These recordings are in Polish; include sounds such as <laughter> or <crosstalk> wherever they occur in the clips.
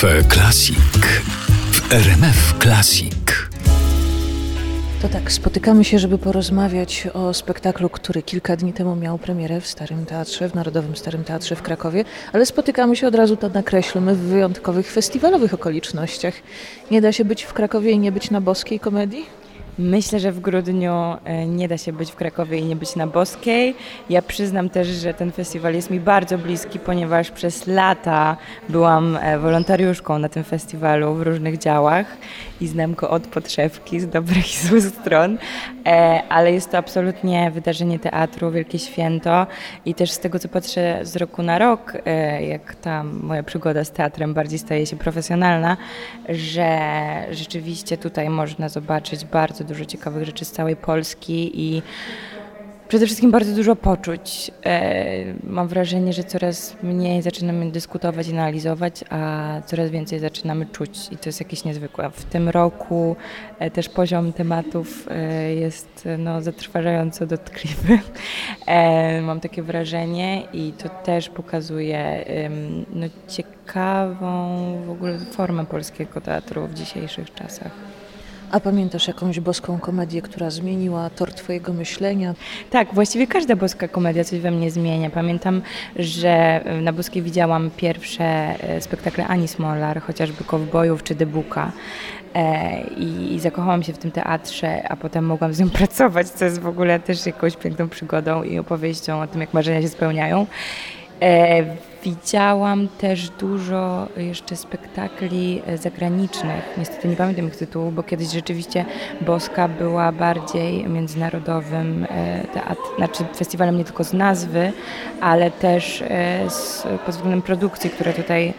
Cafe Classic w RMF Classic. To tak, spotykamy się, żeby porozmawiać o spektaklu, który kilka dni temu miał premierę w Starym Teatrze, w Narodowym Starym Teatrze w Krakowie, ale spotykamy się od razu, to nakreślmy, w wyjątkowych festiwalowych okolicznościach. Nie da się być w Krakowie i nie być na boskiej komedii? Myślę, że w grudniu e, nie da się być w Krakowie i nie być na Boskiej. Ja przyznam też, że ten festiwal jest mi bardzo bliski, ponieważ przez lata byłam e, wolontariuszką na tym festiwalu w różnych działach i znam go od podszewki, z dobrych i złych stron, e, ale jest to absolutnie wydarzenie teatru, wielkie święto i też z tego, co patrzę z roku na rok, jak ta moja przygoda z teatrem bardziej staje się profesjonalna, że rzeczywiście tutaj można zobaczyć bardzo dużo ciekawych rzeczy z całej Polski i przede wszystkim bardzo dużo poczuć. E, mam wrażenie, że coraz mniej zaczynamy dyskutować i analizować, a coraz więcej zaczynamy czuć i to jest jakieś niezwykłe. W tym roku e, też poziom tematów e, jest no, zatrważająco dotkliwy. <laughs> Mam takie wrażenie i to też pokazuje no, ciekawą w ogóle formę polskiego teatru w dzisiejszych czasach. A pamiętasz jakąś boską komedię, która zmieniła tor Twojego myślenia? Tak, właściwie każda boska komedia coś we mnie zmienia. Pamiętam, że na boskiej widziałam pierwsze e, spektakle Ani Smolar, chociażby Kowbojów czy Debuka. E, I zakochałam się w tym teatrze, a potem mogłam z nią <laughs> pracować, co jest w ogóle też jakąś piękną przygodą i opowieścią o tym, jak marzenia się spełniają. E, widziałam też dużo jeszcze spektakli e, zagranicznych. Niestety nie pamiętam ich tytułu, bo kiedyś rzeczywiście Boska była bardziej międzynarodowym e, teatr, znaczy festiwalem nie tylko z nazwy, ale też z, pod względem produkcji, które tutaj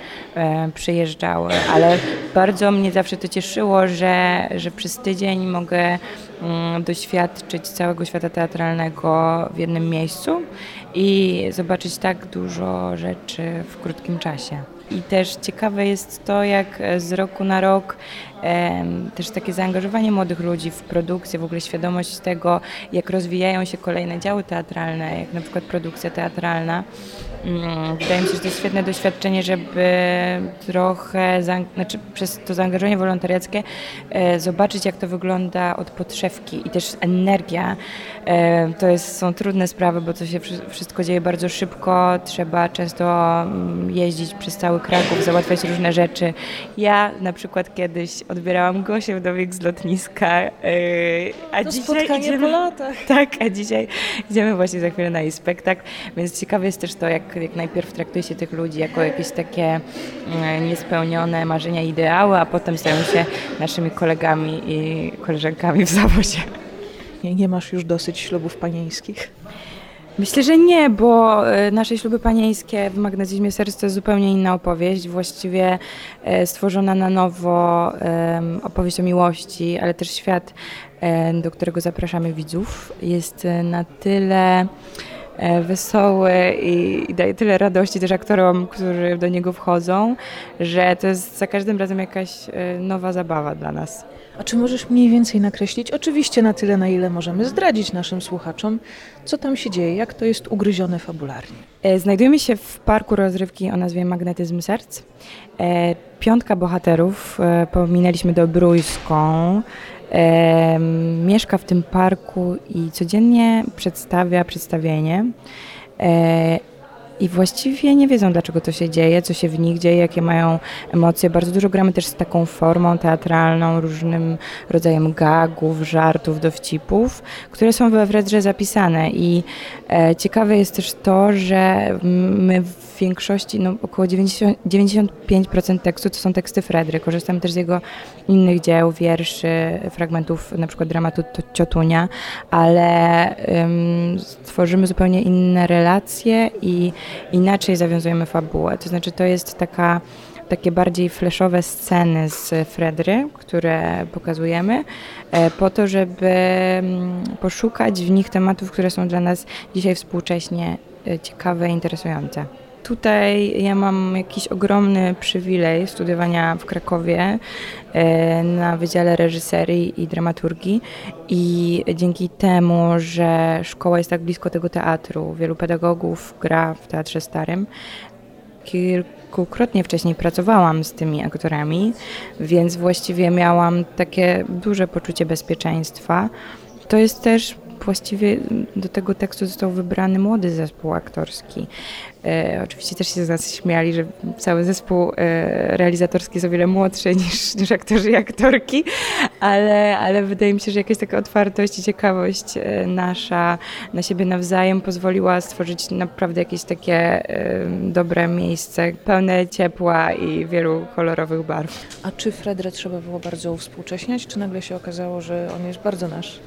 przyjeżdżały. Ale bardzo mnie zawsze to cieszyło, że, że przez tydzień mogę mm, doświadczyć całego świata teatralnego w jednym miejscu i zobaczyć tak dużo rzeczy w krótkim czasie. I też ciekawe jest to, jak z roku na rok też takie zaangażowanie młodych ludzi w produkcję, w ogóle świadomość tego, jak rozwijają się kolejne działy teatralne, jak na przykład produkcja teatralna. Mm, wydaje mi się, że to jest świetne doświadczenie, żeby trochę, znaczy przez to zaangażowanie wolontariackie e, zobaczyć, jak to wygląda od podszewki i też energia. E, to jest, są trudne sprawy, bo to się wszystko dzieje bardzo szybko, trzeba często mm, jeździć przez cały Kraków, załatwiać różne rzeczy. Ja na przykład kiedyś odbierałam Gosię Wdowiek z lotniska, e, a to dzisiaj idziemy, po latach. <laughs> Tak, a dzisiaj idziemy właśnie za chwilę na jej spektakl, więc ciekawe jest też to, jak, jak najpierw traktuje się tych ludzi jako jakieś takie mm, niespełnione marzenia, ideały, a potem stają się naszymi kolegami i koleżankami w zawodzie. Nie, nie masz już dosyć ślubów panieńskich? Myślę, że nie, bo e, nasze śluby panieńskie w magnetyzmie serc to jest zupełnie inna opowieść, właściwie e, stworzona na nowo opowieść o miłości, ale też świat, e, do którego zapraszamy widzów, jest na tyle wesoły i, daje tyle radości też aktorom, którzy do niego wchodzą, że to jest za każdym razem jakaś nowa zabawa dla nas. A czy możesz mniej więcej nakreślić, oczywiście na tyle, na ile możemy zdradzić naszym słuchaczom, co tam się dzieje, jak to jest ugryzione fabularnie? E, znajdujemy się w parku rozrywki o nazwie Magnetyzm Serc. E, piątka bohaterów, e, pominęliśmy Dobrójską, mieszka w tym parku i codziennie przedstawia przedstawienie i właściwie nie wiedzą, dlaczego to się dzieje, co się w nich dzieje, jakie mają emocje. Bardzo dużo gramy też z taką formą teatralną, różnym rodzajem gagów, żartów, dowcipów, które są we Wredrze zapisane. I e, ciekawe jest też to, że my w większości, no około 90, 95% tekstu to są teksty Fredry. Korzystam też z jego innych dzieł, wierszy, fragmentów na przykład dramatu Ciotunia, ale um, tworzymy zupełnie inne relacje i inaczej zawiązujemy fabułę. To znaczy to jest taka takie bardziej fleszowe sceny z Fredry, które pokazujemy, e, po to, żeby mm, poszukać w nich tematów, które są dla nas dzisiaj współcześnie e, ciekawe i interesujące. Tutaj ja mam jakiś ogromny przywilej studiowania w Krakowie e, na Wydziale Reżyserii i Dramaturgii i dzięki temu, że szkoła jest tak blisko tego teatru, wielu pedagogów gra w Teatrze Starym, kilkukrotnie wcześniej pracowałam z tymi aktorami, więc właściwie miałam takie duże poczucie bezpieczeństwa. To jest też właściwie do tego tekstu został wybrany młody zespół aktorski. E, oczywiście też się z nas śmiali, że cały zespół e, realizatorski jest o wiele młodszy <laughs> niż, niż aktorzy i aktorki, ale, ale wydaje mi się, że jakaś taka otwartość i ciekawość e, nasza na siebie nawzajem pozwoliła stworzyć naprawdę jakieś takie e, dobre miejsce, pełne ciepła i wielu kolorowych barw. A czy Fredrę trzeba było bardzo uwspółcześniać, czy nagle się okazało, że on jest bardzo nasz?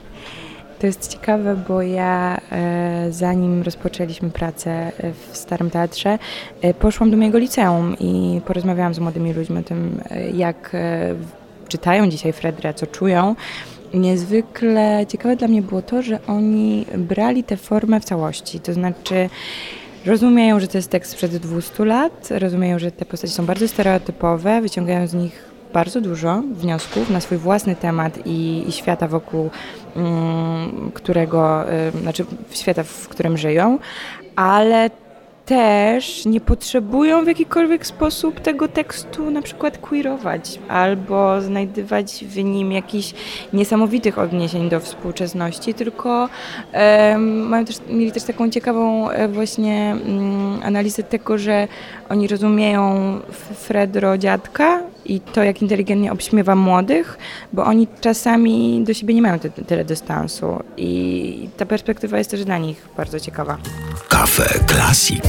To jest ciekawe, bo ja e, zanim rozpoczęliśmy pracę e, w Starym Teatrze, e, poszłam do mojego liceum i porozmawiałam z młodymi ludźmi o tym, jak czytają dzisiaj Fredrę, co czują. Niezwykle ciekawe dla mnie było to, że oni brali tę formę w całości, to znaczy rozumieją, że to jest tekst sprzed 200 lat, rozumieją, że te postacie są bardzo stereotypowe, wyciągają z nich bardzo dużo wniosków na swój własny temat i, i świata wokół mm, którego, y, znaczy świata, w którym żyją, ale też nie potrzebują w jakikolwiek sposób tego tekstu na przykład queerować albo znajdywać w nim jakichś niesamowitych odniesień do współczesności, tylko um, mają też, mieli też taką ciekawą e, właśnie um, analizę tego, że oni rozumieją Fredro dziadka i to, jak inteligentnie obśmiewa młodych, bo oni czasami do siebie nie mają ty tyle dystansu i ta perspektywa jest też dla nich bardzo ciekawa. Kafe Klasik.